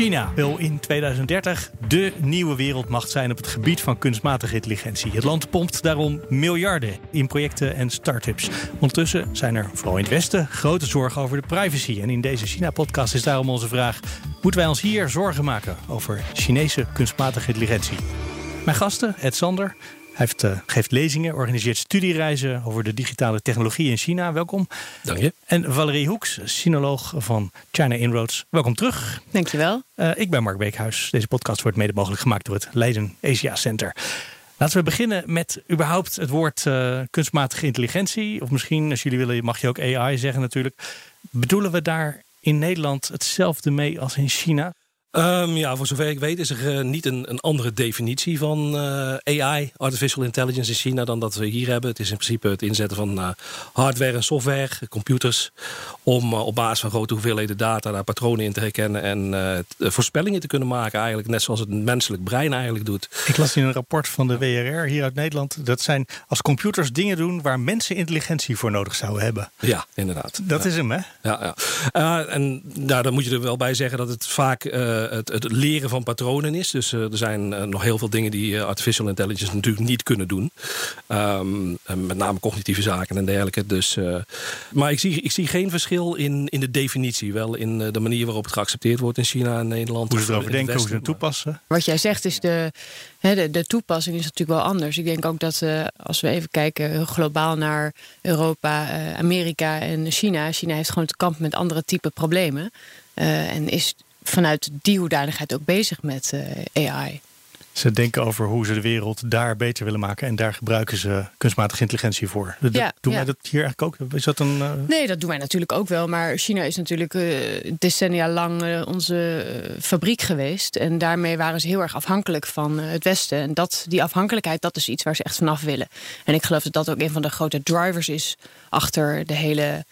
China wil in 2030 de nieuwe wereldmacht zijn op het gebied van kunstmatige intelligentie. Het land pompt daarom miljarden in projecten en start-ups. Ondertussen zijn er vooral in het Westen grote zorgen over de privacy. En in deze China-podcast is daarom onze vraag: moeten wij ons hier zorgen maken over Chinese kunstmatige intelligentie? Mijn gasten, Ed Sander, heeft, uh, geeft lezingen, organiseert studiereizen over de digitale technologie in China. Welkom. Dank je. En Valerie Hoeks, sinoloog van China Inroads. Welkom terug. Dankjewel. Uh, ik ben Mark Beekhuis. Deze podcast wordt mede mogelijk gemaakt door het Leiden Asia Center. Laten we beginnen met überhaupt het woord uh, kunstmatige intelligentie. Of misschien, als jullie willen, mag je ook AI zeggen natuurlijk. Bedoelen we daar in Nederland hetzelfde mee als in China? Um, ja, voor zover ik weet is er uh, niet een, een, andere definitie van uh, AI, artificial intelligence in China, dan dat we hier hebben. Het is in principe het inzetten van uh, hardware en software, computers, om op basis van grote hoeveelheden data daar patronen in te herkennen en voorspellingen te kunnen maken, eigenlijk net zoals het menselijk brein eigenlijk doet. Ik las in een rapport van de WRR hier uit Nederland, dat zijn als computers dingen doen waar mensen intelligentie voor nodig zouden hebben. Ja, inderdaad. Dat ja. is hem, hè? Ja, ja. en nou, dan moet je er wel bij zeggen dat het vaak het, het, leren van patronen is. Dus uh, er zijn uh, nog heel veel dingen die uh, artificial intelligence natuurlijk niet kunnen doen. Um, met name cognitieve zaken en dergelijke. Dus, maar ik zie, ik zie geen verschil in, in de definitie. Wel in de manier waarop het geaccepteerd wordt in China en Nederland. Hoe ze erover denken, hoe ze het toepassen. Wat jij zegt is de, hè, de, de toepassing is natuurlijk wel anders. Ik denk ook dat als we even kijken globaal naar Europa, Amerika en China. China heeft gewoon te kampen met andere type problemen. en is vanuit die hoedanigheid ook bezig met uh, AI. Ze denken over hoe ze de wereld daar beter willen maken. En daar gebruiken ze kunstmatige intelligentie voor. Dat, ja, doen ja. wij dat hier eigenlijk ook? Is dat een, uh... Nee, dat doen wij natuurlijk ook wel. Maar China is natuurlijk uh, decennia lang uh, onze fabriek geweest. En daarmee waren ze heel erg afhankelijk van het Westen. En dat, die afhankelijkheid, dat is iets waar ze echt vanaf willen. En ik geloof dat dat ook een van de grote drivers is... achter de hele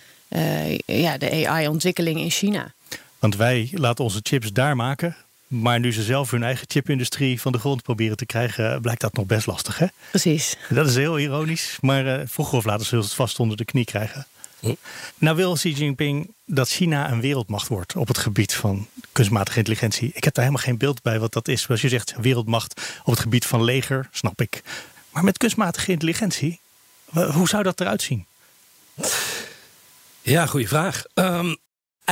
ja, de AI-ontwikkeling in China. Want wij laten onze chips daar maken. Maar nu ze zelf hun eigen chipindustrie van de grond proberen te krijgen, blijkt dat nog best lastig. Hè? Precies. Dat is heel ironisch. Maar uh, vroeger of later zullen ze het vast onder de knie krijgen. Hm. Nou wil Xi Jinping dat China een wereldmacht wordt op het gebied van kunstmatige intelligentie. Ik heb daar helemaal geen beeld bij wat dat is. Als je zegt wereldmacht op het gebied van leger, snap ik. Maar met kunstmatige intelligentie, hoe zou dat eruit zien? Ja, goede vraag. Um,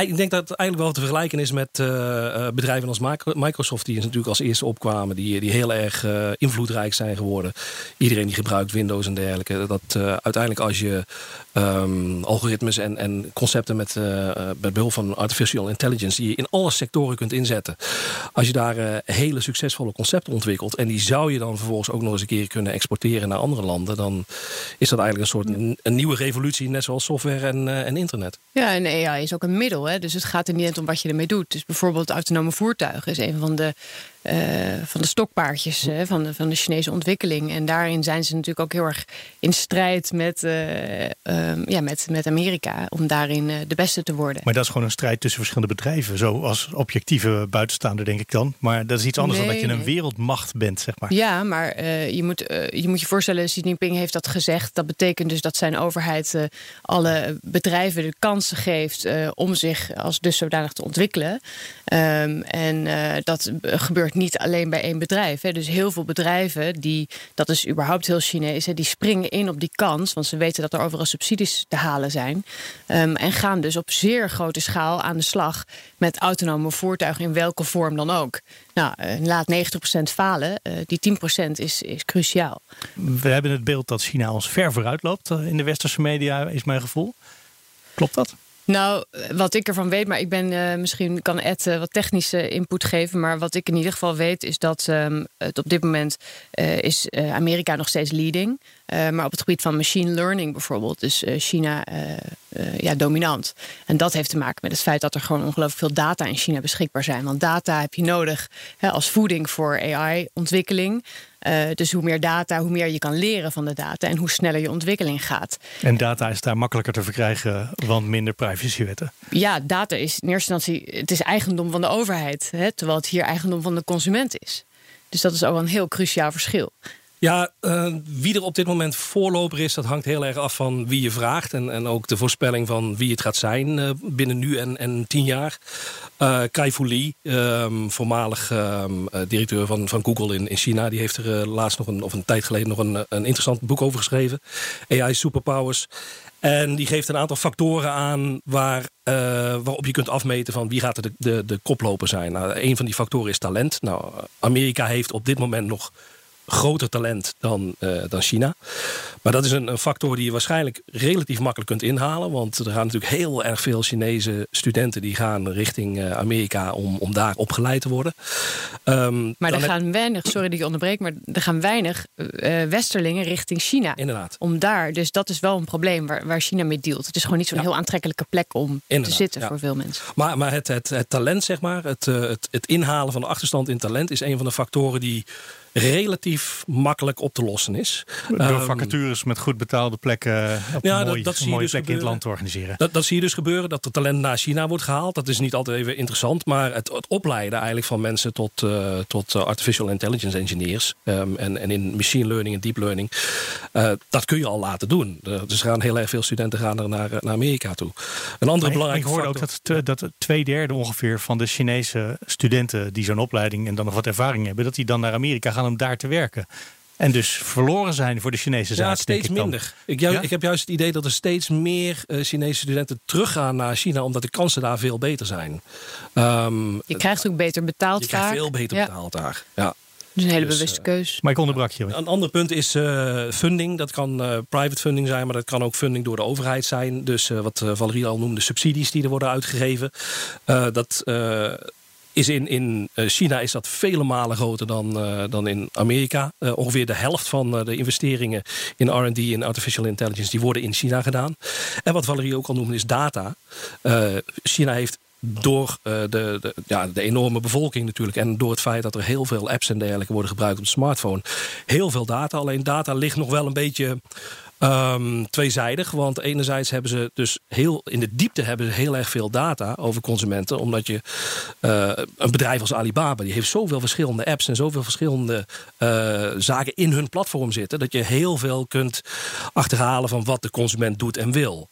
ik denk dat het eigenlijk wel te vergelijken is met uh, bedrijven als Microsoft, die natuurlijk als eerste opkwamen, die, die heel erg uh, invloedrijk zijn geworden. Iedereen die gebruikt Windows en dergelijke. Dat uiteindelijk als je um, algoritmes en, en concepten met, met behulp van artificial intelligence, die je in alle sectoren kunt inzetten. Als je daar hele succesvolle concepten ontwikkelt en die zou je dan vervolgens ook nog eens een keer kunnen exporteren naar andere landen, dan is dat eigenlijk een soort een, een nieuwe revolutie, net zoals software en, en internet. Ja, en AI is ook een middel. Hè? Dus het gaat er niet om wat je ermee doet. Dus bijvoorbeeld autonome voertuigen is een van de, uh, van de stokpaardjes uh, van, de, van de Chinese ontwikkeling. En daarin zijn ze natuurlijk ook heel erg in strijd met, uh, ja, met, met Amerika om daarin de beste te worden. Maar dat is gewoon een strijd tussen verschillende bedrijven. Zo als objectieve buitenstaander, denk ik dan. Maar dat is iets anders nee, dan dat je een wereldmacht bent, zeg maar. Ja, maar je, moet, je moet je voorstellen, Xi Jinping heeft dat gezegd. Dat betekent dus dat zijn overheid alle bedrijven de kansen geeft om zich als dus zodanig te ontwikkelen. Um, en dat gebeurt niet alleen bij één bedrijf. Hè. Dus heel veel bedrijven, die, dat is überhaupt heel Chinees, hè, die springen in op die kans, want ze weten dat er overal subsidies te halen zijn. Um, en gaan dus op zeer grote schaal aan de slag met autonome voertuigen in welke vorm dan ook. Nou, uh, laat 90% falen, uh, die 10% is, is cruciaal. We hebben het beeld dat China ons ver vooruit loopt in de westerse media, is mijn gevoel. Klopt dat? Nou, wat ik ervan weet, maar ik ben uh, misschien kan Ed uh, wat technische input geven. Maar wat ik in ieder geval weet, is dat um, het op dit moment uh, is Amerika nog steeds leading. maar op het gebied van machine learning bijvoorbeeld is China ja, dominant. En dat heeft te maken met het feit dat er gewoon ongelooflijk veel data in China beschikbaar zijn. Want data heb je nodig hè, als voeding voor AI-ontwikkeling. Dus hoe meer data, hoe meer je kan leren van de data en hoe sneller je ontwikkeling gaat. En data is daar makkelijker te verkrijgen, want minder privacywetten. Ja, data is in eerste instantie het is eigendom van de overheid, hè, terwijl het hier eigendom van de consument is. Dus dat is ook een heel cruciaal verschil. Ja, uh, wie er op dit moment voorloper is, dat hangt heel erg af van wie je vraagt. En, en ook de voorspelling van wie het gaat zijn uh, binnen nu en, en tien jaar. Uh, Kai Fu Lee, um, voormalig um, directeur van, van Google in, in China, die heeft er laatst nog een, of een tijd geleden nog een, een interessant boek over geschreven. AI Superpowers. En die geeft een aantal factoren aan waar, waarop je kunt afmeten van wie gaat er de, de, de koploper zijn. Nou, een van die factoren is talent. Nou, Amerika heeft op dit moment nog groter talent dan, uh, dan China. Maar dat is een, een, factor die je waarschijnlijk relatief makkelijk kunt inhalen. Want er gaan natuurlijk heel erg veel Chinese studenten die gaan richting uh, Amerika om, om daar opgeleid te worden. Um, maar er gaan weinig, sorry dat je onderbreek, maar er gaan weinig uh, westerlingen richting China. Inderdaad. Om daar, dus dat is wel een probleem waar, waar China mee dealt. Het is gewoon niet zo'n ja. heel aantrekkelijke plek om Inderdaad, te zitten ja. voor veel mensen. Maar, maar het, het, het talent, zeg maar, het, het, het inhalen van de achterstand in talent is een van de factoren die relatief makkelijk op te lossen is. Door um, vacatures met goed betaalde plekken op ja, dat, dat een mooie dus plek in het land te organiseren. Dat, dat zie je dus gebeuren, dat er talent naar China wordt gehaald. Dat is niet altijd even interessant, maar het, het opleiden eigenlijk van mensen tot, uh, tot artificial intelligence engineers um, en, en in machine learning en deep learning, uh, dat kun je al laten doen. Uh, dus gaan heel erg veel studenten gaan er naar, naar Amerika toe. Een andere belangrijke Ik hoorde ook dat, dat twee derde ongeveer van de Chinese studenten die zo'n opleiding en dan nog wat ervaring hebben, dat die dan naar Amerika gaan om daar te werken. En dus verloren zijn voor de Chinese zaak. Ja, steeds ik minder. Ik, jou, ja? ik, heb juist het idee dat er steeds meer uh, Chinese studenten teruggaan naar China, omdat de kansen daar veel beter zijn. Um, je krijgt ook beter betaald je krijgt veel beter betaald daar. Ja. Dus een hele dus, bewuste keus. Maar ik onderbrak je. Een ander punt is uh, funding. Dat kan uh, private funding zijn, maar dat kan ook funding door de overheid zijn. Dus uh, wat Valerie al noemde, subsidies die er worden uitgegeven. dat is in, in China is dat vele malen groter dan, uh, dan in Amerika. Uh, ongeveer de helft van de investeringen in R&D en artificial intelligence... die worden in China gedaan. En wat Valerie ook al noemde is data. China heeft door de, de, ja, de enorme bevolking natuurlijk... en door het feit dat er heel veel apps en dergelijke worden gebruikt op de smartphone... heel veel data. Alleen data ligt nog wel een beetje... Um, tweezijdig, want enerzijds hebben ze dus heel in de diepte hebben ze heel erg veel data over consumenten, omdat je uh, een bedrijf als Alibaba die heeft zoveel verschillende apps en zoveel verschillende uh, zaken in hun platform zitten, dat je heel veel kunt achterhalen van wat de consument doet en wil.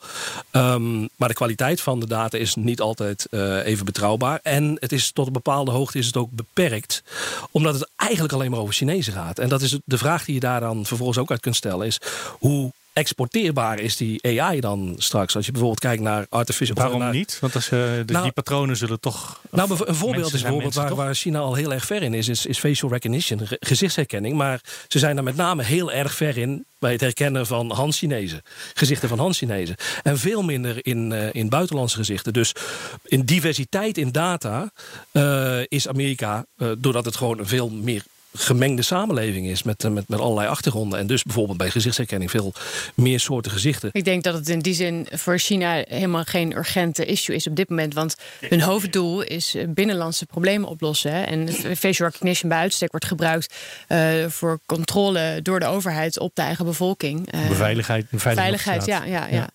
Um, maar de kwaliteit van de data is niet altijd uh, even betrouwbaar en het is tot een bepaalde hoogte is het ook beperkt, omdat het eigenlijk alleen maar over Chinezen gaat. En dat is de vraag die je daar dan vervolgens ook uit kunt stellen is hoe exporteerbaar is die AI dan straks? Als je bijvoorbeeld kijkt naar artificial... Waarom naar, niet? Want als, uh, de, nou, die patronen zullen toch... Nou, een voorbeeld is bijvoorbeeld waar, waar, China al heel erg ver in is, is, is facial recognition, gezichtsherkenning. Maar ze zijn daar met name heel erg ver in bij het herkennen van Hans-Chinezen. Gezichten van Hans-Chinezen. En veel minder in, uh, in buitenlandse gezichten. Dus in diversiteit in data uh, is Amerika, doordat het gewoon een veel meer gemengde samenleving is met, met, met allerlei achtergronden. En dus bijvoorbeeld bij gezichtsherkenning veel meer soorten gezichten. Ik denk dat het in die zin voor China helemaal geen urgente issue is op dit moment. Want hun hoofddoel is binnenlandse problemen oplossen. Hè. En facial recognition bij uitstek wordt gebruikt uh, voor controle door de overheid op de eigen bevolking. Uh, Beveiligheid. Veiligheid, ja. ja, ja. ja.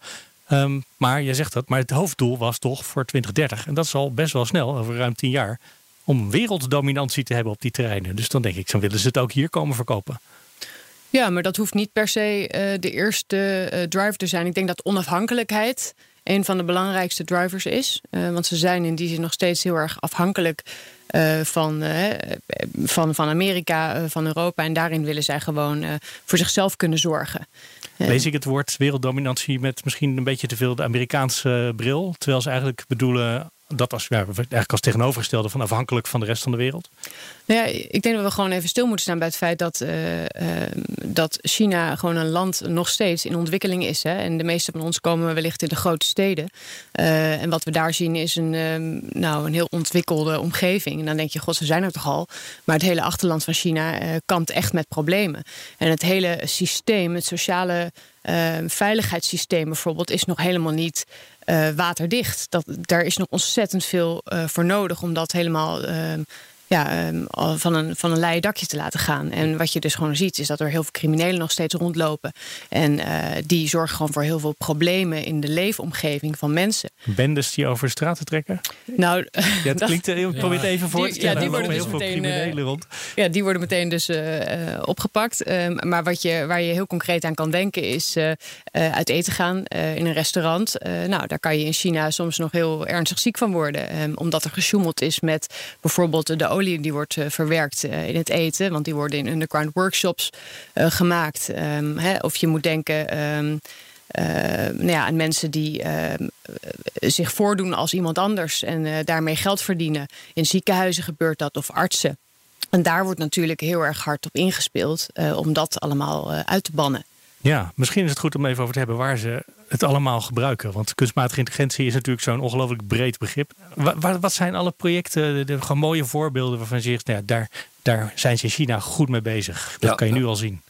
Um, maar je zegt dat, maar het hoofddoel was toch voor 2030. En dat is al best wel snel, over ruim tien jaar om werelddominantie te hebben op die terreinen. Dus dan denk ik, dan willen ze het ook hier komen verkopen. Ja, maar dat hoeft niet per se uh, de eerste uh, driver te zijn. Ik denk dat onafhankelijkheid een van de belangrijkste drivers is. Uh, want ze zijn in die zin nog steeds heel erg afhankelijk van, van, van Amerika, van Europa. En daarin willen zij gewoon voor zichzelf kunnen zorgen. Lees ik het woord werelddominantie met misschien een beetje te veel de Amerikaanse bril. Terwijl ze eigenlijk bedoelen dat was eigenlijk als tegenovergestelde van afhankelijk van de rest van de wereld? Nou ja, ik denk dat we gewoon even stil moeten staan bij het feit dat, uh, uh, dat China gewoon een land nog steeds in ontwikkeling is. Hè? En de meeste van ons komen wellicht in de grote steden. Uh, en wat we daar zien is een, ehm, nou, een heel ontwikkelde omgeving. En dan denk je, god, ze zijn er toch al. Maar het hele achterland van China kampt echt met problemen. En het hele systeem, het sociale veiligheidssysteem bijvoorbeeld, is nog helemaal niet waterdicht. Dat, daar is nog ontzettend veel uh, voor nodig om dat helemaal uh, ja, um, van, een, van een leien dakje te laten gaan. En wat je dus gewoon ziet, is dat er heel veel criminelen nog steeds rondlopen. En uh, die zorgen gewoon voor heel veel problemen in de leefomgeving van mensen. Bendes die over de straten trekken? Nou, ja, het dat, klinkt, ik probeer het even voor te stellen. Ja, die worden heel dus veel meteen, criminelen rond. Ja, die worden meteen dus uh, opgepakt. Um, maar wat je, waar je heel concreet aan kan denken is uh, uit eten gaan in een restaurant. nou, daar kan je in China soms nog heel ernstig ziek van worden. Um, omdat er gesjoemeld is met bijvoorbeeld de die wordt uh, verwerkt uh, in het eten. Want die worden in underground workshops uh, gemaakt. Um, hè, of je moet denken um, nou ja, aan mensen die ehm, zich voordoen als iemand anders. En daarmee geld verdienen. In ziekenhuizen gebeurt dat of artsen. En daar wordt natuurlijk heel erg hard op ingespeeld. om dat allemaal uit te bannen. Ja, misschien is het goed om even over te hebben waar ze het allemaal gebruiken. Want kunstmatige intelligentie is natuurlijk zo'n ongelooflijk breed begrip. Wat, wat zijn alle projecten, de, de, gewoon mooie voorbeelden waarvan je zegt, nou ja, daar, daar zijn ze in China goed mee bezig. Dat Ja, kan je nu al zien.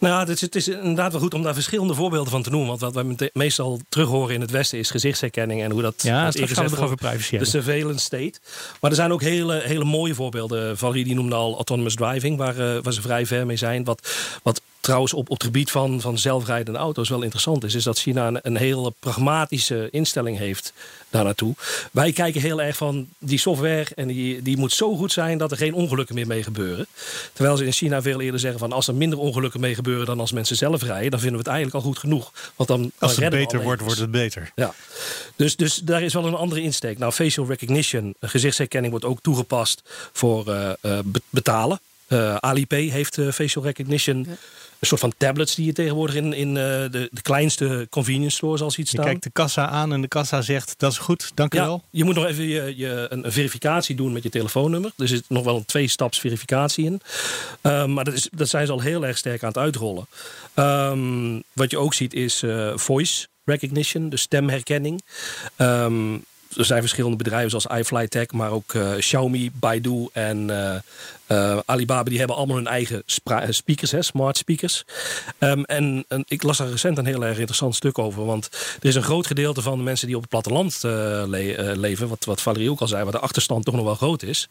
Nou, het is, het is inderdaad wel goed om daar verschillende voorbeelden van te noemen. Want wat wij meestal terug horen in het Westen is gezichtsherkenning en hoe dat Ja, gaan we het over privacy de hebben. surveillance state. Maar er zijn ook hele, hele mooie voorbeelden. Valerie die noemde al autonomous driving, waar, eh, waar ze vrij ver mee zijn. Wat, wat trouwens op, op het gebied van, van zelfrijdende auto's wel interessant is, is dat China een, een hele pragmatische instelling heeft daar naartoe. Wij kijken heel erg van die software en die, die moet zo goed zijn dat er geen ongelukken meer mee gebeuren. Terwijl ze in China veel eerder zeggen van als er minder ongelukken mee gebeuren dan als mensen zelf rijden, dan vinden we het eigenlijk al goed genoeg. Want dan, dan Als het beter wordt, wordt het beter. Ja, dus, dus daar is wel een andere insteek. Nou, facial recognition, gezichtsherkenning, wordt ook toegepast voor eh, eh, be- betalen. Eh, Alipay heeft eh, facial recognition. Een soort van tablets die je tegenwoordig in, in eh, de, de kleinste convenience stores al ziet Je staan. kijkt de kassa aan en de kassa zegt, dat is goed, dank u Ja, wel. je moet nog even je, je, een, een verificatie doen met je telefoonnummer. Er zit nog wel een twee-staps verificatie in. Ehm, maar dat, is, dat zijn ze al heel erg sterk aan het uitrollen. Ehm, wat je ook ziet is eh, voice recognition, de stemherkenning. Ehm, er zijn verschillende bedrijven zoals iFlyTech, maar ook eh, Xiaomi, Baidu en eh, Alibaba. Die hebben allemaal hun eigen speakers, hè, smart speakers. Ehm, en, en ik las daar recent een heel erg interessant stuk over. Want er is een groot gedeelte van de mensen die op het platteland le- leven, wat, wat Valerie ook al zei, waar de achterstand toch nog wel groot is,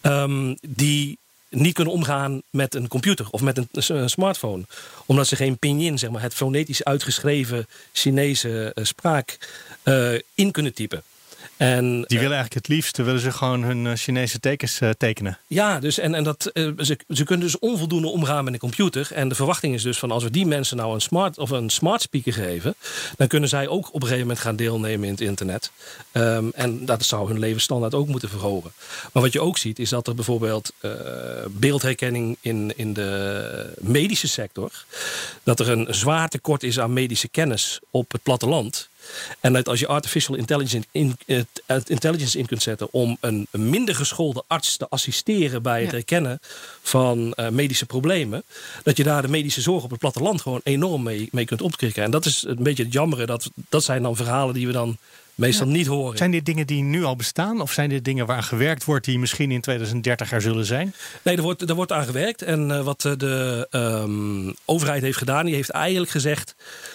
ehm, die niet kunnen omgaan met een computer of met een, smartphone. Omdat ze geen pinyin, zeg maar, het fonetisch uitgeschreven Chinese spraak, in kunnen typen. En, Die willen eigenlijk het liefst, willen ze gewoon hun eh, Chinese tekens eh, tekenen. Ja, dus en, en dat, eh, ze, ze kunnen dus onvoldoende omgaan met een computer. En de verwachting is dus van als we die mensen nou een smart of een smart speaker geven, dan kunnen zij ook op een gegeven moment gaan deelnemen in het internet. Ehm, en dat zou hun levensstandaard ook moeten verhogen. Maar wat je ook ziet, is dat er bijvoorbeeld eh, beeldherkenning in, in de medische sector, dat er een zwaar tekort is aan medische kennis op het platteland. En dat als je artificial intelligence in, eh, intelligence in kunt zetten om een, minder geschoolde arts te assisteren bij het herkennen van eh, medische problemen, dat je daar de medische zorg op het platteland gewoon enorm mee, mee kunt opkrikken. En dat is een beetje het jammere. Dat, dat zijn dan verhalen die we dan meestal niet horen. Zijn dit dingen die nu al bestaan? Of zijn dit dingen waar gewerkt wordt die misschien in 2030 er zullen zijn? Nee, er wordt, er wordt aan gewerkt. En eh, wat eh, de ehm, overheid heeft gedaan, die heeft eigenlijk gezegd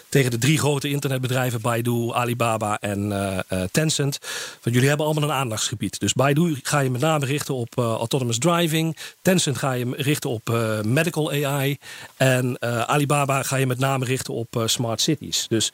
tegen de drie grote internetbedrijven, Baidu, Alibaba en eh, Tencent, van jullie hebben allemaal een aandachtsgebied. Dus Baidu ga je met name richten op autonomous driving. Tencent ga je richten op medical AI. En Alibaba ga je met name richten op smart cities. Dus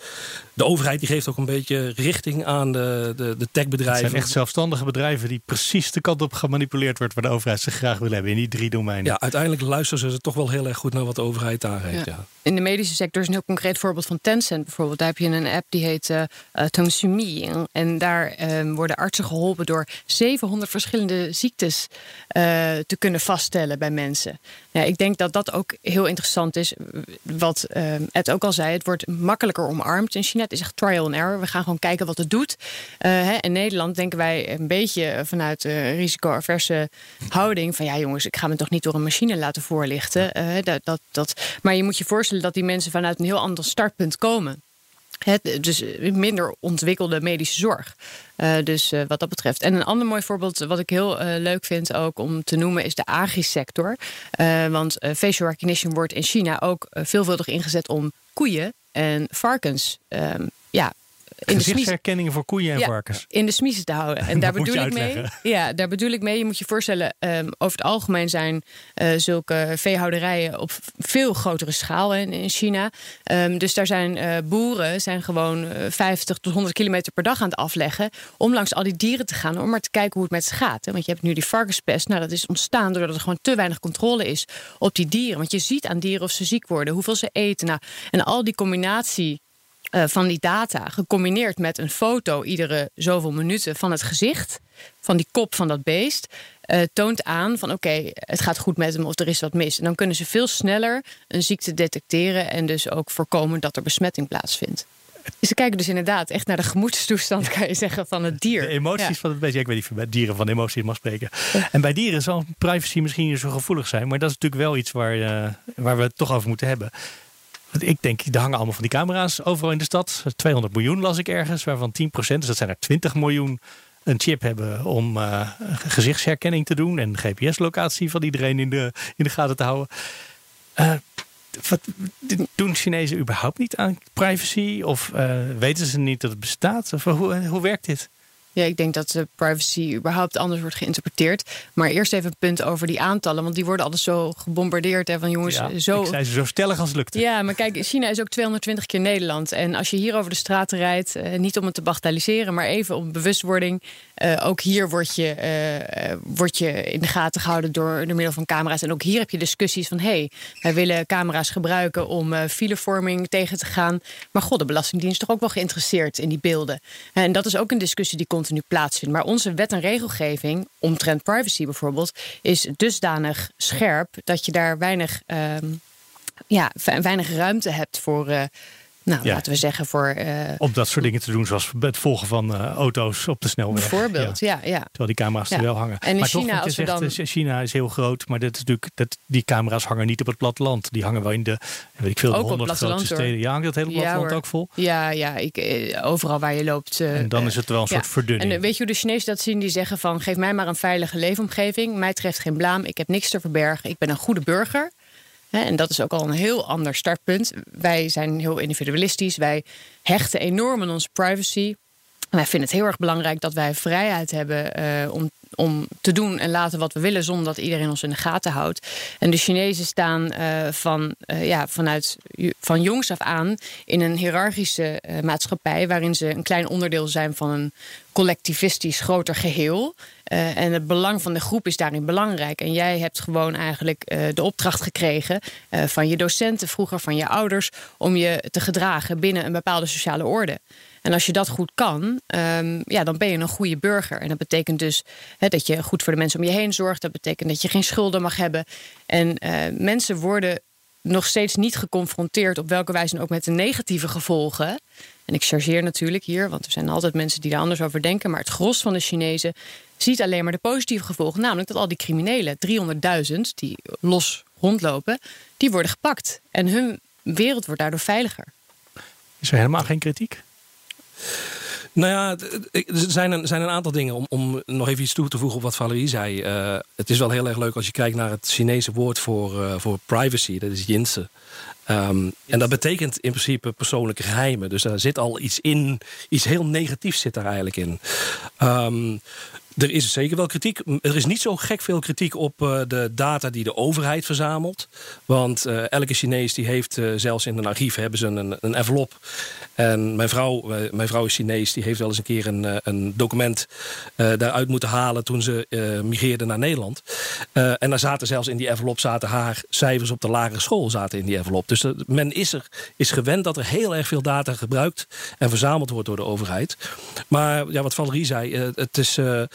de overheid die geeft ook een beetje richting aan de, de, de Het techbedrijven. zijn echt zelfstandige bedrijven die precies de kant op gemanipuleerd wordt waar de overheid ze graag wil hebben in die drie domeinen. Ja, uiteindelijk luisteren ze toch wel heel erg goed naar wat de overheid aangeeft. Ja. Ja. In de medische sector is een heel concreet voorbeeld van Tencent bijvoorbeeld. Daar heb je een app die heet eh eh, Tongsumi. En daar eh, worden artsen geholpen door 700 verschillende ziektes eh, te kunnen vaststellen bij mensen. Ja, ik denk dat dat ook heel interessant is. Wat eh, Ed ook al zei, het wordt makkelijker omarmd in China. Het is echt trial and error. We gaan gewoon kijken wat het doet. Uh, in Nederland denken wij een beetje vanuit de risico-averse houding van ja jongens, ik ga me toch niet door een machine laten voorlichten. Uh, dat, dat, dat. Maar je moet je voorstellen dat die mensen vanuit een heel ander startpunt komen. Het, dus minder ontwikkelde medische zorg. Uh, dus uh, wat dat betreft. En een ander mooi voorbeeld wat ik heel uh, leuk vind ook om te noemen is de agri-sector. want facial recognition wordt in China ook veelvuldig ingezet om koeien en varkens um, ja, in de gezichtsherkenningen voor koeien en varkens. In de smiezen te houden. En daar bedoel ik mee. Ja, daar bedoel ik mee. Je moet je voorstellen, um, over het algemeen zijn uh, zulke veehouderijen op veel grotere schaal in, in China. Um, dus daar zijn uh, boeren zijn gewoon uh, 50 tot 100 kilometer per dag aan het afleggen. Om langs al die dieren te gaan. Om maar te kijken hoe het met ze gaat. Hè. Want je hebt nu die varkenspest. Nou, dat is ontstaan doordat er gewoon te weinig controle is op die dieren. Want je ziet aan dieren of ze ziek worden, hoeveel ze eten. Nou, en al die combinatie uh, van die data, gecombineerd met een foto iedere zoveel minuten van het gezicht, van die kop van dat beest, uh, toont aan van oké, okay, het gaat goed met hem of er is wat mis. En dan kunnen ze veel sneller een ziekte detecteren en dus ook voorkomen dat er besmetting plaatsvindt. Ze kijken dus inderdaad echt naar de gemoedstoestand, kan je zeggen, van het dier. De emoties ja. van het beest. Ja, ik weet niet of bij dieren van emoties mag spreken. En bij dieren zal privacy misschien niet zo gevoelig zijn. Maar dat is natuurlijk wel iets waar, uh, waar we het toch over moeten hebben. Ik denk, er hangen allemaal van die camera's overal in de stad. 200 miljoen las ik ergens, waarvan 10% dus dat zijn er 20 miljoen, een chip hebben om uh, gezichtsherkenning te doen en GPS-locatie van iedereen in de, in de gaten te houden. Uh, wat, doen Chinezen überhaupt niet aan privacy? Of uh, weten ze niet dat het bestaat? Of hoe, hoe werkt dit? Ja, ik denk dat de privacy überhaupt anders wordt geïnterpreteerd. Maar eerst even een punt over die aantallen. Want die worden altijd zo gebombardeerd. Hè, van jongens, ja, zo. Ik zei ze zo stellig als het lukte. Ja, maar kijk, China is ook 220 keer Nederland. En als je hier over de straten rijdt, eh, niet om het te bagatelliseren, maar even om bewustwording. Uh, ook hier word je, uh, word je in de gaten gehouden door, door middel van camera's. En ook hier heb je discussies van: hé, hey, wij willen camera's gebruiken om uh, filevorming tegen te gaan. Maar god, de Belastingdienst is toch ook wel geïnteresseerd in die beelden. En dat is ook een discussie die continu plaatsvindt. Maar onze wet en regelgeving, omtrent privacy bijvoorbeeld, is dusdanig scherp dat je daar weinig, um, ja, weinig ruimte hebt voor. Uh, nou, ja. laten we zeggen voor... Uh, Om dat soort dingen te doen, zoals het volgen van uh, auto's op de snelweg. Bijvoorbeeld, ja. ja, ja. Terwijl die camera's er wel hangen. En in maar China, toch, als je zegt, dan... China is heel groot, maar dat is natuurlijk, dat, die camera's hangen niet op het platteland. Die hangen wel in de, weet ik veel, ook honderd grootste steden. Ja, hangt dat hele platteland ja, ook vol? Ja, ja ik, overal waar je loopt. Uh, en dan is het wel een soort verdunning. En weet je hoe de Chinezen dat zien? Die zeggen van, geef mij maar een veilige leefomgeving. Mij treft geen blaam, ik heb niks te verbergen. Ik ben een goede burger. En dat is ook al een heel ander startpunt. Wij zijn heel individualistisch. Wij hechten enorm aan onze privacy. wij vinden het heel erg belangrijk dat wij vrijheid hebben uh, om, om te doen en laten wat we willen, zonder dat iedereen ons in de gaten houdt. En de Chinezen staan uh, van, uh, ja, vanuit van jongs af aan in een hiërarchische maatschappij, waarin ze een klein onderdeel zijn van een collectivistisch groter geheel. Uh, en het belang van de groep is daarin belangrijk. En jij hebt gewoon eigenlijk uh, de opdracht gekregen uh, van je docenten, vroeger van je ouders, om je te gedragen binnen een bepaalde sociale orde. En als je dat goed kan, um, ja, dan ben je een goede burger. En dat betekent dus dat je goed voor de mensen om je heen zorgt. Dat betekent dat je geen schulden mag hebben. En mensen worden nog steeds niet geconfronteerd op welke wijze ook met de negatieve gevolgen. En ik chargeer natuurlijk hier, want er zijn altijd mensen die daar anders over denken. Maar het gros van de Chinezen ziet alleen maar de positieve gevolgen. Namelijk dat al die criminelen, 300.000 die los rondlopen, die worden gepakt. En hun wereld wordt daardoor veiliger. Is er helemaal geen kritiek? Nou ja, er zijn een, zijn een aantal dingen. Om, om nog even iets toe te voegen op wat Valerie zei. Uh, het is wel heel erg leuk als je kijkt naar het Chinese woord voor, uh, voor privacy. Dat is jinse. Um, en dat betekent in principe persoonlijke geheimen. Dus daar zit al iets in, iets heel negatiefs zit daar eigenlijk in. Um, er is zeker wel kritiek. Er is niet zo gek veel kritiek op uh, de data die de overheid verzamelt. Want uh, elke Chinees die heeft, uh, zelfs in een archief hebben ze een, een envelop. En mijn vrouw, mijn vrouw is Chinees, die heeft wel eens een keer een, een document daaruit moeten halen toen ze migreerde naar Nederland. en daar zaten zelfs in die envelop zaten haar cijfers op de lagere school zaten in die envelop. Dus men is, er, is gewend dat er heel erg veel data gebruikt en verzameld wordt door de overheid. Maar ja, wat Valerie zei, het is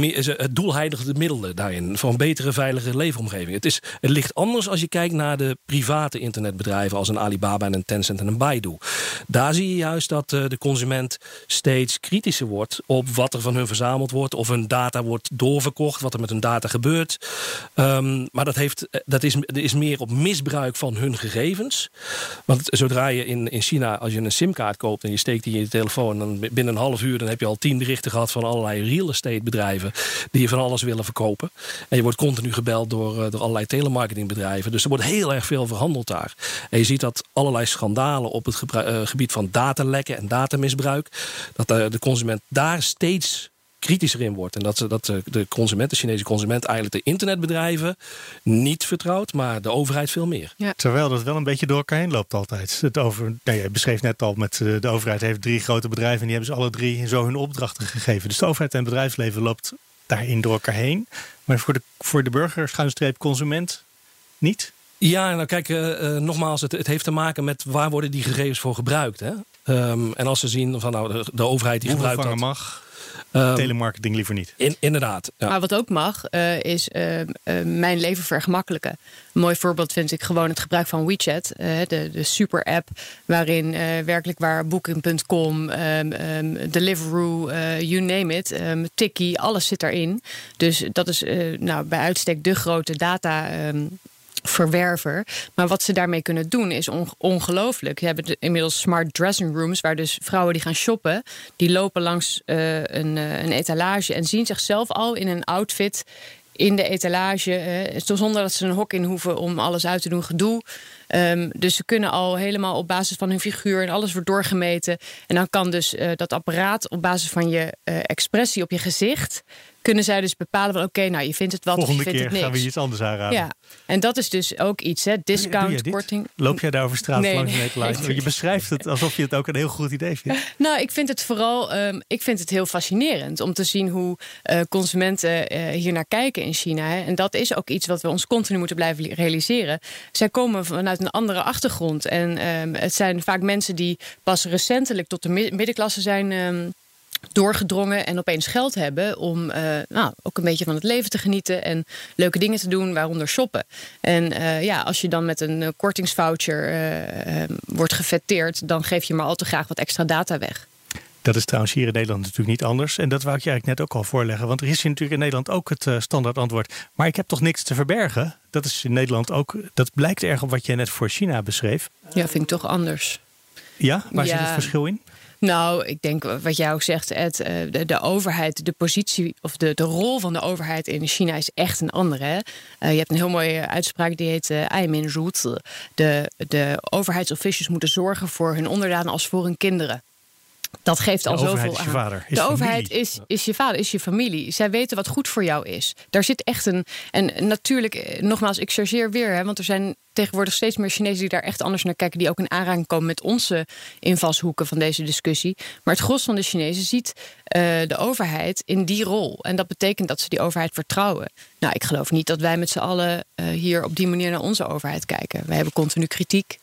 het doel heiligt de middelen daarin. Voor een betere, veilige leefomgeving. Het, is, het ligt anders als je kijkt naar de private internetbedrijven... als een Alibaba en een Tencent en een Baidu. Daar zie je juist dat uh, de consument steeds kritischer wordt... op wat er van hun verzameld wordt. Of hun data wordt doorverkocht. Wat er met hun data gebeurt. Um, maar dat, heeft, dat is, is meer op misbruik van hun gegevens. Want zodra je in, in China, als je een simkaart koopt... en je steekt die in je telefoon... dan binnen een half uur dan heb je al tien berichten gehad... van allerlei real estate bedrijven die je van alles willen verkopen. En je wordt continu gebeld door, eh, door allerlei telemarketingbedrijven. Dus er wordt heel erg veel verhandeld daar. En je ziet dat allerlei schandalen op het uh, gebied van datalekken en datamisbruik. Dat de, de consument daar steeds kritischer in wordt. En dat, ze, dat de consument, de Chinese consument, eigenlijk de internetbedrijven niet vertrouwt, maar de overheid veel meer. Ja. Terwijl dat wel een beetje door elkaar heen loopt altijd. Het over, nou, je beschreef net al, met eh, de overheid heeft drie grote bedrijven en die hebben ze alle drie zo hun opdrachten gegeven. Dus de overheid en het bedrijfsleven loopt daarin door elkaar heen. Maar voor de, voor de burger, schuinstreep consument, niet? Ja, nou kijk, uh, nogmaals, het, het, heeft te maken met waar worden die gegevens voor gebruikt. Hè? Um, en als ze zien van nou, de, de overheid die gebruikt dat... mag. Um, Telemarketing liever niet. In, inderdaad. Ja. Maar wat ook mag, uh, is uh, uh, mijn leven vergemakkelijken. Een mooi voorbeeld vind ik gewoon het gebruik van WeChat. de, de super app waarin werkelijk waar Booking.com, um, um, Deliveroo, you name it, um, Tiki, alles zit daarin. Dus dat is nou, bij uitstek de grote data verwerver. Maar wat ze daarmee kunnen doen is ongelooflijk. Je hebben inmiddels smart dressing rooms... waar dus vrouwen die gaan shoppen... die lopen langs uh, een, uh, een etalage... en zien zichzelf al in een outfit in de etalage. Uh, zonder dat ze een hok in hoeven om alles uit te doen gedoe. Um, dus ze kunnen al helemaal op basis van hun figuur... en alles wordt doorgemeten. En dan kan dus dat apparaat op basis van je expressie op je gezicht kunnen zij dus bepalen van oké, nou je vindt het wat Volgende of je vindt keer het niks. gaan we iets anders aanraden. Ja, en dat is dus ook iets, hè, discount, korting. Loop jij daar over straat nee, langs nee. Je beschrijft het alsof je het ook een heel goed idee vindt. Nou, ik vind het vooral, um, ik vind het heel fascinerend om te zien hoe uh, consumenten uh, hier naar kijken in China. Hè. En dat is ook iets wat we ons continu moeten blijven realiseren. Zij komen vanuit een andere achtergrond en um, het zijn vaak mensen die pas recentelijk tot de middenklasse zijn um, doorgedrongen en opeens geld hebben om uh, nou, ook een beetje van het leven te genieten en leuke dingen te doen, waaronder shoppen. En uh, ja, als je dan met een uh, kortingsvoucher wordt gefetteerd, dan geef je maar al te graag wat extra data weg. Dat is trouwens hier in Nederland natuurlijk niet anders. En dat wou ik je eigenlijk net ook al voorleggen. Want er is hier natuurlijk in Nederland ook het standaard antwoord. Maar ik heb toch niks te verbergen? Dat is in Nederland ook. Dat blijkt erg op wat jij net voor China beschreef. Ja, vind ik toch anders. Ja, waar zit het verschil in? Nou, ik denk wat jij ook zegt, Ed, eh, de, de overheid, de positie of de, de rol van de overheid in China is echt een andere. Hè? Uh, je hebt een heel mooie uitspraak die heet uh, Aimin De, de overheidsofficials moeten zorgen voor hun onderdanen als voor hun kinderen. Dat geeft al zoveel aan. Vader, de overheid is, is je vader, is je familie. Zij weten wat goed voor jou is. Daar zit echt een. En natuurlijk, eh, nogmaals, ik chargeer weer, hè, want er zijn tegenwoordig steeds meer Chinezen die daar echt anders naar kijken, die ook in aanraking komen met onze invalshoeken van deze discussie. Maar het gros van de Chinezen ziet uh, de overheid in die rol. En dat betekent dat ze die overheid vertrouwen. Nou, ik geloof niet dat wij met z'n allen uh, hier op die manier naar onze overheid kijken. Wij hebben continu kritiek.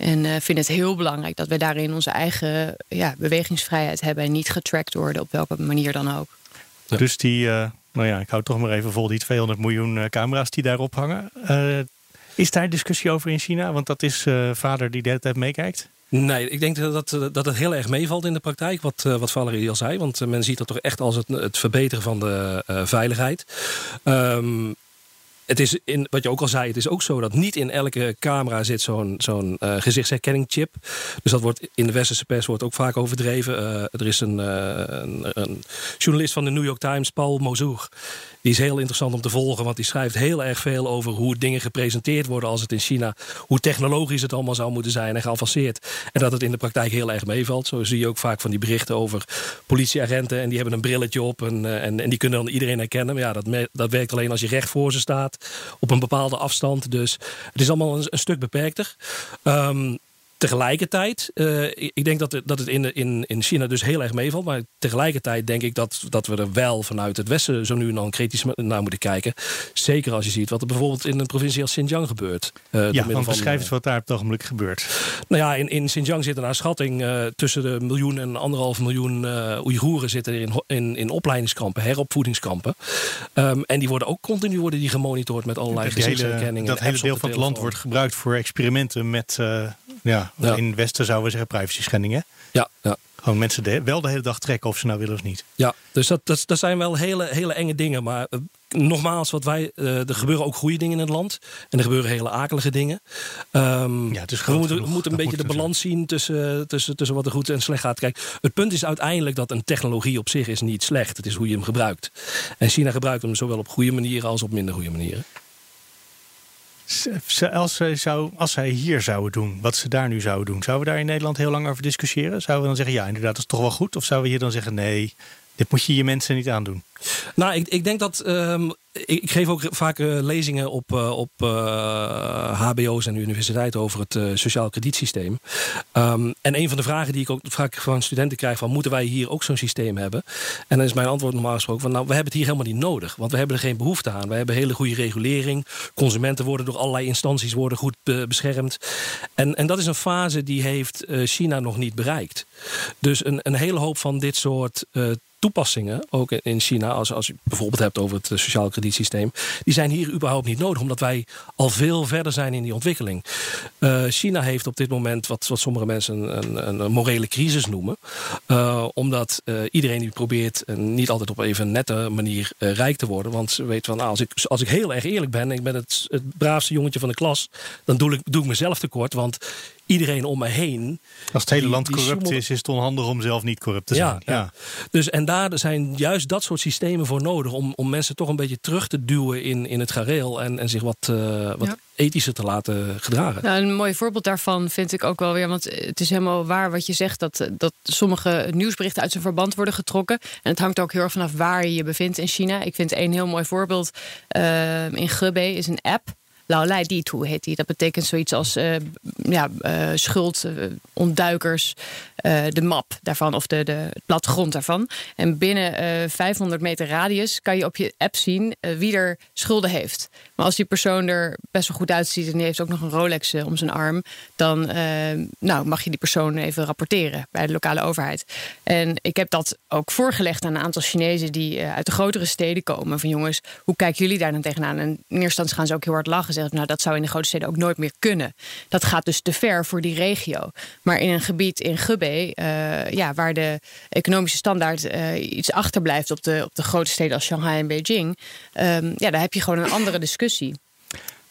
En uh, vind het heel belangrijk dat we daarin onze eigen ja, bewegingsvrijheid hebben en niet getracked worden op welke manier dan ook. Ja. Dus die, uh, nou ja, ik hou toch maar even vol die 200 miljoen uh, camera's die daarop hangen. is daar discussie over in China? Want dat is vader die de hele tijd meekijkt. Nee, ik denk dat, dat het heel erg meevalt in de praktijk, wat, wat Valerie al zei. Want men ziet dat toch echt als het, het verbeteren van de veiligheid. Um, het is in, wat je ook al zei, het is ook zo dat niet in elke camera zit zo'n zo'n uh, gezichtsherkenningchip. Dus dat wordt in de westerse pers wordt ook vaak overdreven. Uh, er is een, uh, een, een, journalist van de New York Times, Paul Mozour. Die is heel interessant om te volgen, want die schrijft heel erg veel over hoe dingen gepresenteerd worden als het in China, hoe technologisch het allemaal zou moeten zijn en geavanceerd. En dat het in de praktijk heel erg meevalt. Zo zie je ook vaak van die berichten over politieagenten en die hebben een brilletje op en, en, en die kunnen dan iedereen herkennen. Maar ja, dat, dat werkt alleen als je recht voor ze staat op een bepaalde afstand. Dus het is allemaal een, stuk beperkter. Um, tegelijkertijd, uh, ik denk dat het, dat het in, in, in China dus heel erg meevalt. Maar tegelijkertijd denk ik dat, dat we er wel vanuit het Westen zo nu en dan kritisch naar moeten kijken. Zeker als je ziet wat er bijvoorbeeld in een provincie als Xinjiang gebeurt. Uh, ja, want beschrijf eens wat daar op het ogenblik gebeurt. Nou ja, in, in Xinjiang zitten naar schatting uh, tussen de miljoen en anderhalf miljoen Oeigoeren zitten er in, in, in opleidingskampen, heropvoedingskampen. Um, en die worden ook continu worden die gemonitord met allerlei gezichtsherkenningen. Dat hele deel van het land wordt gebruikt voor experimenten met ja, in het Westen zouden we zeggen privacy schendingen. Ja, ja. Gewoon mensen de, wel de hele dag trekken of ze nou willen of niet. Ja, dus dat, dat, dat zijn wel hele, hele enge dingen. Maar uh, nogmaals, wat wij, uh, er gebeuren ook goede dingen in het land. En er gebeuren hele akelige dingen. Um, ja, we moeten, we moeten een beetje de balans zien tussen, tussen, tussen wat er goed en slecht gaat. Kijk, het punt is uiteindelijk dat een technologie op zich is niet slecht. Het is hoe je hem gebruikt. En China gebruikt hem zowel op goede manieren als op minder goede manieren. Als zij, zou, als zij hier zouden doen, wat ze daar nu zouden doen, zouden we daar in Nederland heel lang over discussiëren? Zouden we dan zeggen, ja, inderdaad, dat is toch wel goed? Of zouden we hier dan zeggen, nee, dit moet je je mensen niet aandoen? Nou, ik, ik denk dat. Um, ik, geef ook vaak uh, lezingen op, uh, op uh, HBO's en universiteiten over het sociaal kredietsysteem. Um, en een van de vragen die ik ook vaak van studenten krijg: van moeten wij hier ook zo'n systeem hebben? En dan is mijn antwoord normaal gesproken: van nou, we hebben het hier helemaal niet nodig, want we hebben er geen behoefte aan. We hebben hele goede regulering. Consumenten worden door allerlei instanties worden goed beschermd. En, en dat is een fase die heeft China nog niet bereikt. Dus een, een hele hoop van dit soort toepassingen, ook in China, als, als je bijvoorbeeld hebt over het eh, sociaal kredietsysteem, die zijn hier überhaupt niet nodig, omdat wij al veel verder zijn in die ontwikkeling. Uh, China heeft op dit moment wat, wat sommige mensen een, een, morele crisis noemen, uh, omdat iedereen die probeert niet altijd op even nette manier rijk te worden, want ze weet van, nou, als, ik, als ik heel erg eerlijk ben, ik ben het, het braafste jongetje van de klas, dan doe ik, doe ik mezelf tekort, want iedereen om me heen. Als het hele land corrupt is, is het onhandig om zelf niet corrupt te zijn. Ja, ja. Dus, en daar zijn juist dat soort systemen voor nodig om, om mensen toch een beetje terug te duwen in, in het gareel en, en zich wat, uh, wat ethischer te laten gedragen. Nou, een mooi voorbeeld daarvan vind ik ook wel weer, want het is helemaal waar wat je zegt, dat, dat sommige nieuwsberichten uit zijn verband worden getrokken. En het hangt ook heel erg vanaf waar je je bevindt in China. Ik vind een heel mooi voorbeeld uh, in Hebei is een app. Laolai Ditu heet die. Dat betekent zoiets als uh, ja, uh, de map daarvan of de, de plattegrond daarvan. En binnen 500 meter radius kan je op je app zien wie er schulden heeft. Maar als die persoon er best wel goed uitziet en die heeft ook nog een Rolex om zijn arm, dan nou, mag je die persoon even rapporteren bij de lokale overheid. En ik heb dat ook voorgelegd aan een aantal Chinezen die uit de grotere steden komen. Van jongens, hoe kijken jullie daar dan tegenaan? En in gaan ze ook heel hard lachen nou, dat zou in de grote steden ook nooit meer kunnen. Dat gaat dus te ver voor die regio. Maar in een gebied in Gubei, ja, waar de economische standaard iets achterblijft op de, op de grote steden als Shanghai en Beijing, um, ja, daar heb je gewoon een andere discussie.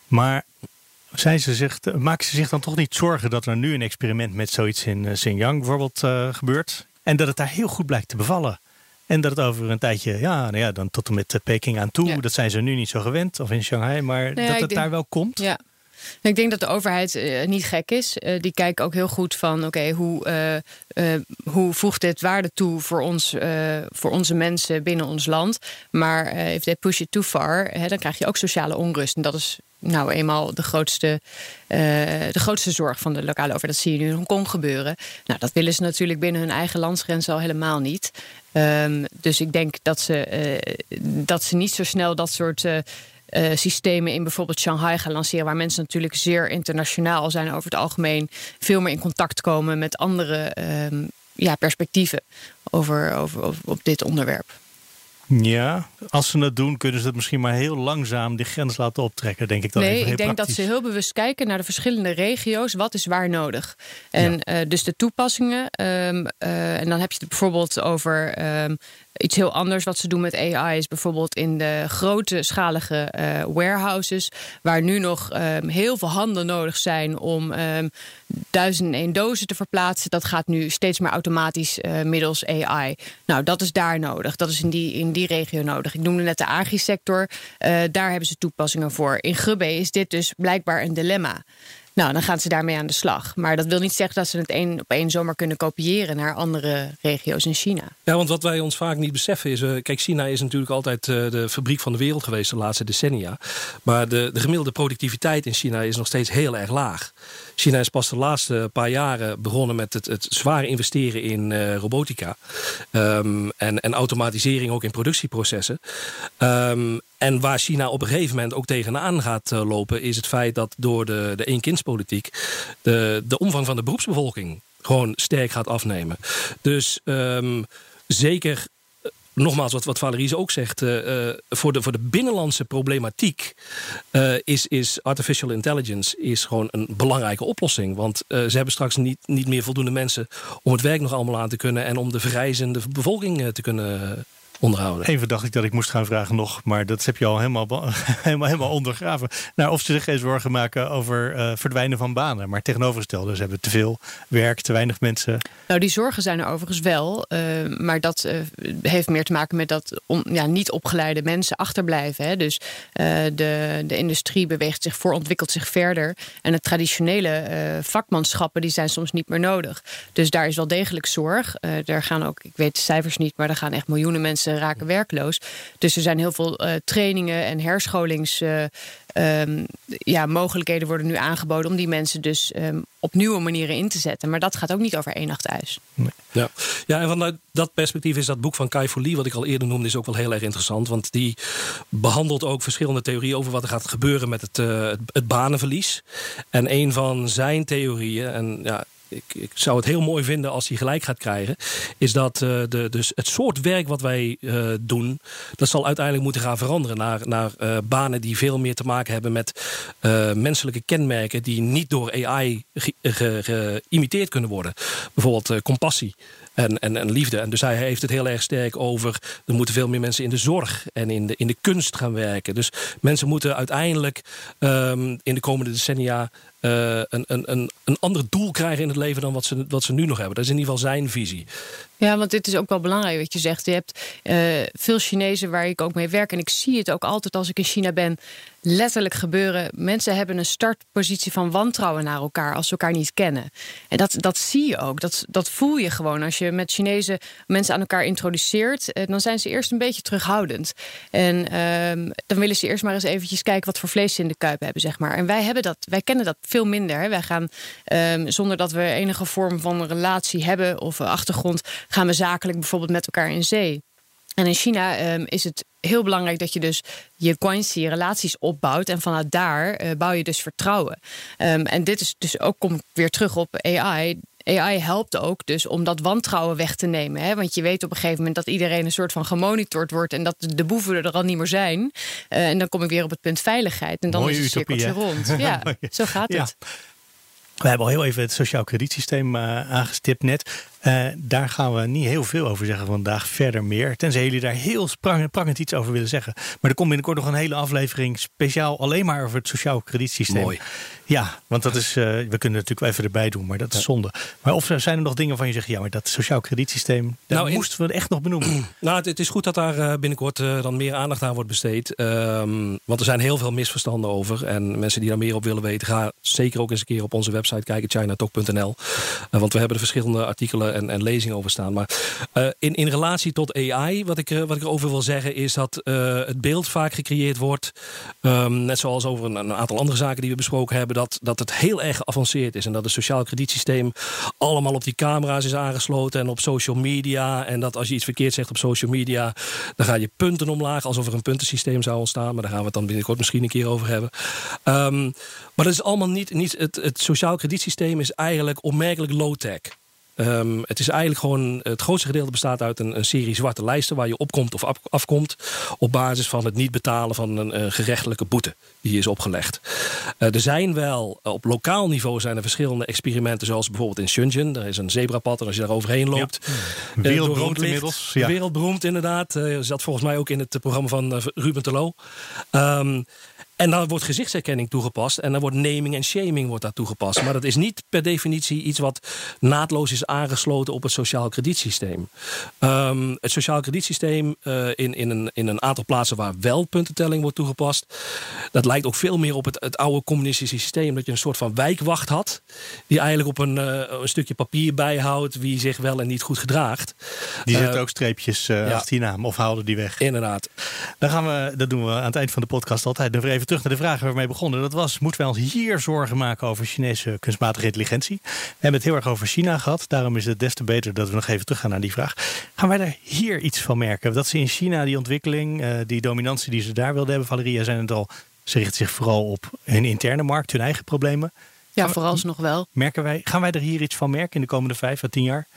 Maar zijn ze zich, maken ze zich dan toch niet zorgen dat er nu een experiment met zoiets in uh, Xinjiang bijvoorbeeld gebeurt? En dat het daar heel goed blijkt te bevallen? En dat het over een tijdje, ja, nou ja, dan tot en met Peking aan toe. Dat zijn ze nu niet zo gewend, of in Shanghai, maar nou dat het daar wel komt. Ja. Ik denk dat de overheid uh, niet gek is. Uh, die kijkt ook heel goed van, oké, hoe, uh, hoe voegt dit waarde toe voor, ons, voor onze mensen binnen ons land? Maar if they push it too far, hè, dan krijg je ook sociale onrust. En dat is nou eenmaal de grootste, de grootste zorg van de lokale overheid. Dat zie je nu in Hongkong gebeuren. Nou, dat willen ze natuurlijk binnen hun eigen landsgrenzen al helemaal niet. Um, dus ik denk dat ze, dat ze niet zo snel dat soort uh, uh, systemen in bijvoorbeeld Shanghai gaan lanceren, waar mensen natuurlijk zeer internationaal zijn over het algemeen, veel meer in contact komen met andere um, ja, perspectieven over, over, over, op dit onderwerp. Ja, als ze het doen, kunnen ze het misschien maar heel langzaam die grens laten optrekken, denk ik dan. Nee, ik denk dat ze heel bewust kijken naar de verschillende regio's. Wat is waar nodig? En ja. uh, dus de toepassingen. Um, uh, en dan heb je het bijvoorbeeld over um, Iets heel anders wat ze doen met AI is bijvoorbeeld in de grote schalige uh, warehouses, waar nu nog um, heel veel handen nodig zijn om um, duizend één dozen te verplaatsen. Dat gaat nu steeds meer automatisch uh, middels AI. Nou, dat is daar nodig. Dat is in die, in die regio nodig. Ik noemde net de agri-sector. Uh, daar hebben ze toepassingen voor. In Gubbe is dit dus blijkbaar een dilemma. Nou, dan gaan ze daarmee aan de slag. Maar dat wil niet zeggen dat ze het één op één zomaar kunnen kopiëren naar andere regio's in China. Ja, want wat wij ons vaak niet beseffen is. Uh, kijk, China is natuurlijk altijd uh, de fabriek van de wereld geweest de laatste decennia. Maar de, de gemiddelde productiviteit in China is nog steeds heel erg laag. China is pas de laatste paar jaren begonnen met het, het zware investeren in uh, robotica. Um, en, en automatisering ook in productieprocessen. Um, en waar China op een gegeven moment ook tegenaan gaat uh, lopen, is het feit dat door de, de één-kindspolitiek de, de omvang van de beroepsbevolking gewoon sterk gaat afnemen. Dus um, zeker nogmaals, wat, wat Valerie ook zegt, uh, voor, de, voor de binnenlandse problematiek is, is artificial intelligence is gewoon een belangrijke oplossing. Want ze hebben straks niet, niet meer voldoende mensen om het werk nog allemaal aan te kunnen en om de vergrijzende bevolking te kunnen onderhouden. Even dacht ik dat ik moest gaan vragen nog, maar dat heb je al helemaal, helemaal, helemaal ondergraven. Nou, of ze zich geen zorgen maken over uh, verdwijnen van banen. Maar tegenovergestelde, ze hebben te veel werk, te weinig mensen. Nou, die zorgen zijn er overigens wel. Uh, maar dat uh, heeft meer te maken met dat on, ja, niet opgeleide mensen achterblijven. Hè. Dus de, de industrie beweegt zich voor, ontwikkelt zich verder. En de traditionele vakmanschappen die zijn soms niet meer nodig. Dus daar is wel degelijk zorg. daar gaan ook, ik weet de cijfers niet, maar er gaan echt miljoenen mensen raken werkloos. Dus er zijn heel veel uh, trainingen en herscholings. Uh, um, ja, mogelijkheden worden nu aangeboden om die mensen dus um, op nieuwe manieren in te zetten. Maar dat gaat ook niet over één nacht ijs. Nee. Ja. ja, en vanuit dat perspectief is dat boek van Kai Fu Lee, wat ik al eerder noemde, is ook wel heel erg interessant. Want die behandelt ook verschillende theorieën over wat er gaat gebeuren met het, uh, het, het banenverlies. En een van zijn theorieën, en ja, ik, ik, zou het heel mooi vinden als hij gelijk gaat krijgen. Is dat uh, de, dus het soort werk wat wij uh, doen. Dat zal uiteindelijk moeten gaan veranderen. Naar, naar uh, banen die veel meer te maken hebben met menselijke kenmerken. Die niet door AI geïmiteerd kunnen worden. Bijvoorbeeld compassie en, en, en liefde. En dus hij heeft het heel erg sterk over... er moeten veel meer mensen in de zorg en in de, in de kunst gaan werken. Dus mensen moeten uiteindelijk um, in de komende decennia... Uh, een, een, een, een ander doel krijgen in het leven dan wat ze, wat ze nu nog hebben. Dat is in ieder geval zijn visie. Ja, want dit is ook wel belangrijk wat je zegt. Je hebt uh, veel Chinezen waar ik ook mee werk. En ik zie het ook altijd als ik in China ben letterlijk gebeuren. Mensen hebben een startpositie van wantrouwen naar elkaar als ze elkaar niet kennen. En dat, dat zie je ook. Dat, dat voel je gewoon. Als je met Chinese mensen aan elkaar introduceert, eh, dan zijn ze eerst een beetje terughoudend. En uh, dan willen ze eerst maar eens eventjes kijken wat voor vlees ze in de kuip hebben, zeg maar. En wij hebben dat, wij kennen dat veel minder. Wij gaan um, zonder dat we enige vorm van relatie hebben of achtergrond, gaan we zakelijk bijvoorbeeld met elkaar in zee. En in China um, is het heel belangrijk dat je dus je guanxi relaties opbouwt. En vanuit daar uh, bouw je dus vertrouwen. Um, en dit is dus ook, komt weer terug op AI. AI helpt ook dus om dat wantrouwen weg te nemen. Hè? Want je weet op een gegeven moment dat iedereen een soort van gemonitord wordt. En dat de boeven er al niet meer zijn. Uh, en dan kom ik weer op het punt veiligheid. En dan Mooie is het cirkeltje rond. Ja, zo gaat ja. het. We hebben al heel even het sociaal kredietsysteem uh, aangestipt net. Uh, daar gaan we niet heel veel over zeggen vandaag. Verder meer. Tenzij jullie daar heel prangend iets over willen zeggen. Maar er komt binnenkort nog een hele aflevering speciaal alleen maar over het sociaal kredietsysteem. Mooi. Ja, want dat is. Uh, we kunnen natuurlijk wel even erbij doen, maar dat is zonde. Maar of zijn er nog dingen van je zegt, ja, maar dat sociaal kredietsysteem, daar nou, moesten we echt nog benoemen. Nou, het, het is goed dat daar binnenkort dan meer aandacht aan wordt besteed. Um, want er zijn heel veel misverstanden over. En mensen die daar meer op willen weten, ga zeker ook eens een keer op onze website kijken, chinatalk.nl. Want we hebben er verschillende artikelen en, en lezingen over staan. Maar uh, in, in relatie tot AI, wat ik, wat ik erover wil zeggen, is dat uh, het beeld vaak gecreëerd wordt. Um, net zoals over een, aantal andere zaken die we besproken hebben, dat, dat het heel erg geavanceerd is. En dat het sociaal kredietsysteem allemaal op die camera's is aangesloten en op social media. En dat als je iets verkeerd zegt op social media, dan ga je punten omlaag, alsof er een puntensysteem zou ontstaan. Maar daar gaan we het dan binnenkort misschien een keer over hebben. Um, maar dat is allemaal niet. niet het, het sociaal kredietsysteem is eigenlijk onmerkelijk low-tech. Um, het is eigenlijk gewoon, het grootste gedeelte bestaat uit een, een, serie zwarte lijsten waar je opkomt of af, afkomt op basis van het niet betalen van een, een gerechtelijke boete die is opgelegd. Uh, er zijn wel, op lokaal niveau zijn er verschillende experimenten zoals bijvoorbeeld in Shenzhen. Er is een zebrapad en als je daar overheen loopt. Ja. Wereldberoemd uh, inmiddels. Ja. Wereldberoemd inderdaad. Uh, zat volgens mij ook in het programma van Ruben Terlo. Um, En dan wordt gezichtsherkenning toegepast. En dan wordt naming en shaming wordt daar toegepast. Maar dat is niet per definitie iets wat naadloos is aangesloten op het sociaal kredietsysteem. Um, het sociaal kredietsysteem uh, in, in, een, in een aantal plaatsen waar wel puntentelling wordt toegepast. Dat lijkt ook veel meer op het, het oude communistische systeem. Dat je een soort van wijkwacht had. Die eigenlijk op een, uh, een stukje papier bijhoudt wie zich wel en niet goed gedraagt. Die uh, ook streepjes ja. achter die naam of haalde die weg. Inderdaad. Dan gaan we, dat doen we aan het eind van de podcast altijd. Weer even terug naar de vraag waar we mee begonnen. Dat was, moeten wij ons hier zorgen maken over Chinese kunstmatige intelligentie? We hebben het heel erg over China gehad. Daarom is het des te beter dat we nog even teruggaan naar die vraag. Gaan wij er hier iets van merken? Dat ze in China die ontwikkeling, uh, die dominantie die ze daar wilden hebben, Valeria, zijn het al, ze richten zich vooral op hun interne markt, hun eigen problemen. Ja, vooralsnog wel. Merken wij, gaan wij er hier iets van merken in de komende vijf à tien jaar?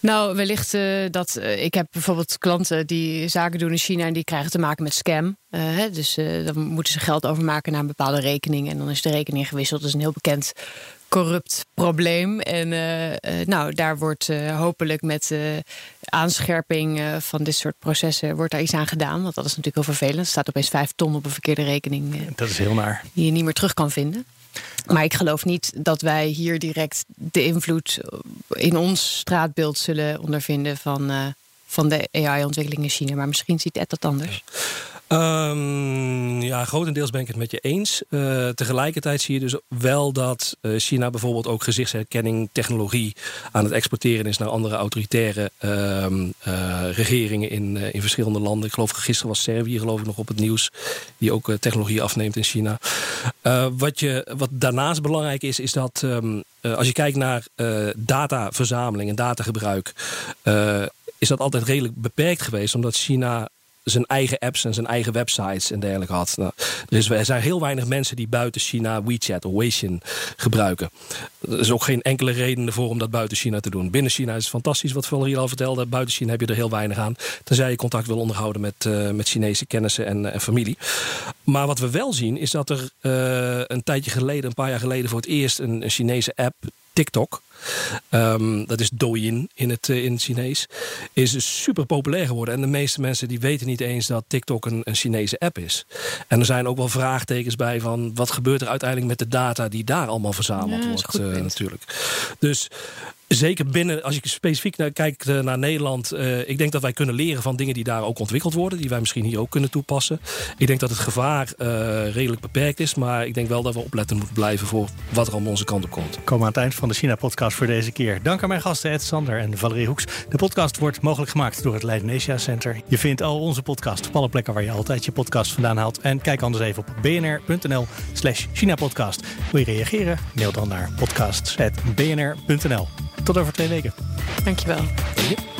Nou, wellicht uh, dat uh, ik heb bijvoorbeeld klanten die zaken doen in China en die krijgen te maken met scam. Uh, hè, dus dan moeten ze geld overmaken naar een bepaalde rekening en dan is de rekening gewisseld. Dat is een heel bekend corrupt probleem. En nou, daar wordt hopelijk met aanscherping van dit soort processen wordt daar iets aan gedaan. Want dat is natuurlijk heel vervelend. Er staat opeens vijf ton op een verkeerde rekening. dat is heel naar. Die je niet meer terug kan vinden. Maar ik geloof niet dat wij hier direct de invloed in ons straatbeeld zullen ondervinden van, uh, van de AI-ontwikkeling in China. Maar misschien ziet Ed dat anders. Um, ja, grotendeels ben ik het met je eens. Uh, tegelijkertijd zie je dus wel dat uh, China bijvoorbeeld ook gezichtsherkenning technologie aan het exporteren is naar andere autoritaire uh, regeringen in, in verschillende landen. Ik geloof gisteren was Servië geloof ik nog op het nieuws die ook technologie afneemt in China. wat, je, wat daarnaast belangrijk is, is dat um, als je kijkt naar dataverzameling en datagebruik, is dat altijd redelijk beperkt geweest, omdat China zijn eigen apps en zijn eigen websites en dergelijke had. Nou, er, is, er zijn heel weinig mensen die buiten China WeChat of Weixin gebruiken. Er is ook geen enkele reden ervoor om dat buiten China te doen. Binnen China is het fantastisch wat Valerie al vertelde. Buiten China heb je er heel weinig aan. Tenzij je contact wil onderhouden met, uh, met Chinese kennissen en, en, familie. Maar wat we wel zien is dat er uh, een tijdje geleden, een paar jaar geleden, voor het eerst een Chinese app, TikTok Um, dat is Douyin in het, uh, in het Chinees. Is super populair geworden. En de meeste mensen die weten niet eens dat TikTok een, een Chinese app is. En er zijn ook wel vraagtekens bij van wat gebeurt er uiteindelijk met de data die daar allemaal verzameld ja, wordt. Uh, natuurlijk. Dus zeker binnen, als je specifiek naar, kijkt uh, naar Nederland, uh, ik denk dat wij kunnen leren van dingen die daar ook ontwikkeld worden, die wij misschien hier ook kunnen toepassen. Ik denk dat het gevaar uh, redelijk beperkt is, maar ik denk wel dat we opletten moeten blijven voor wat er aan onze kant op komt. Komen aan het eind van de China-podcast voor deze keer. Dank aan mijn gasten Ed Sander en Valerie Hoeks. De podcast wordt mogelijk gemaakt door het Leiden Asia Center. Je vindt al onze podcast op alle plekken waar je altijd je podcast vandaan haalt. En kijk anders even op bnr.nl slash China-podcast. Wil je reageren? Mail dan naar podcast.bnr.nl. Tot over twee weken. Dankjewel. Dank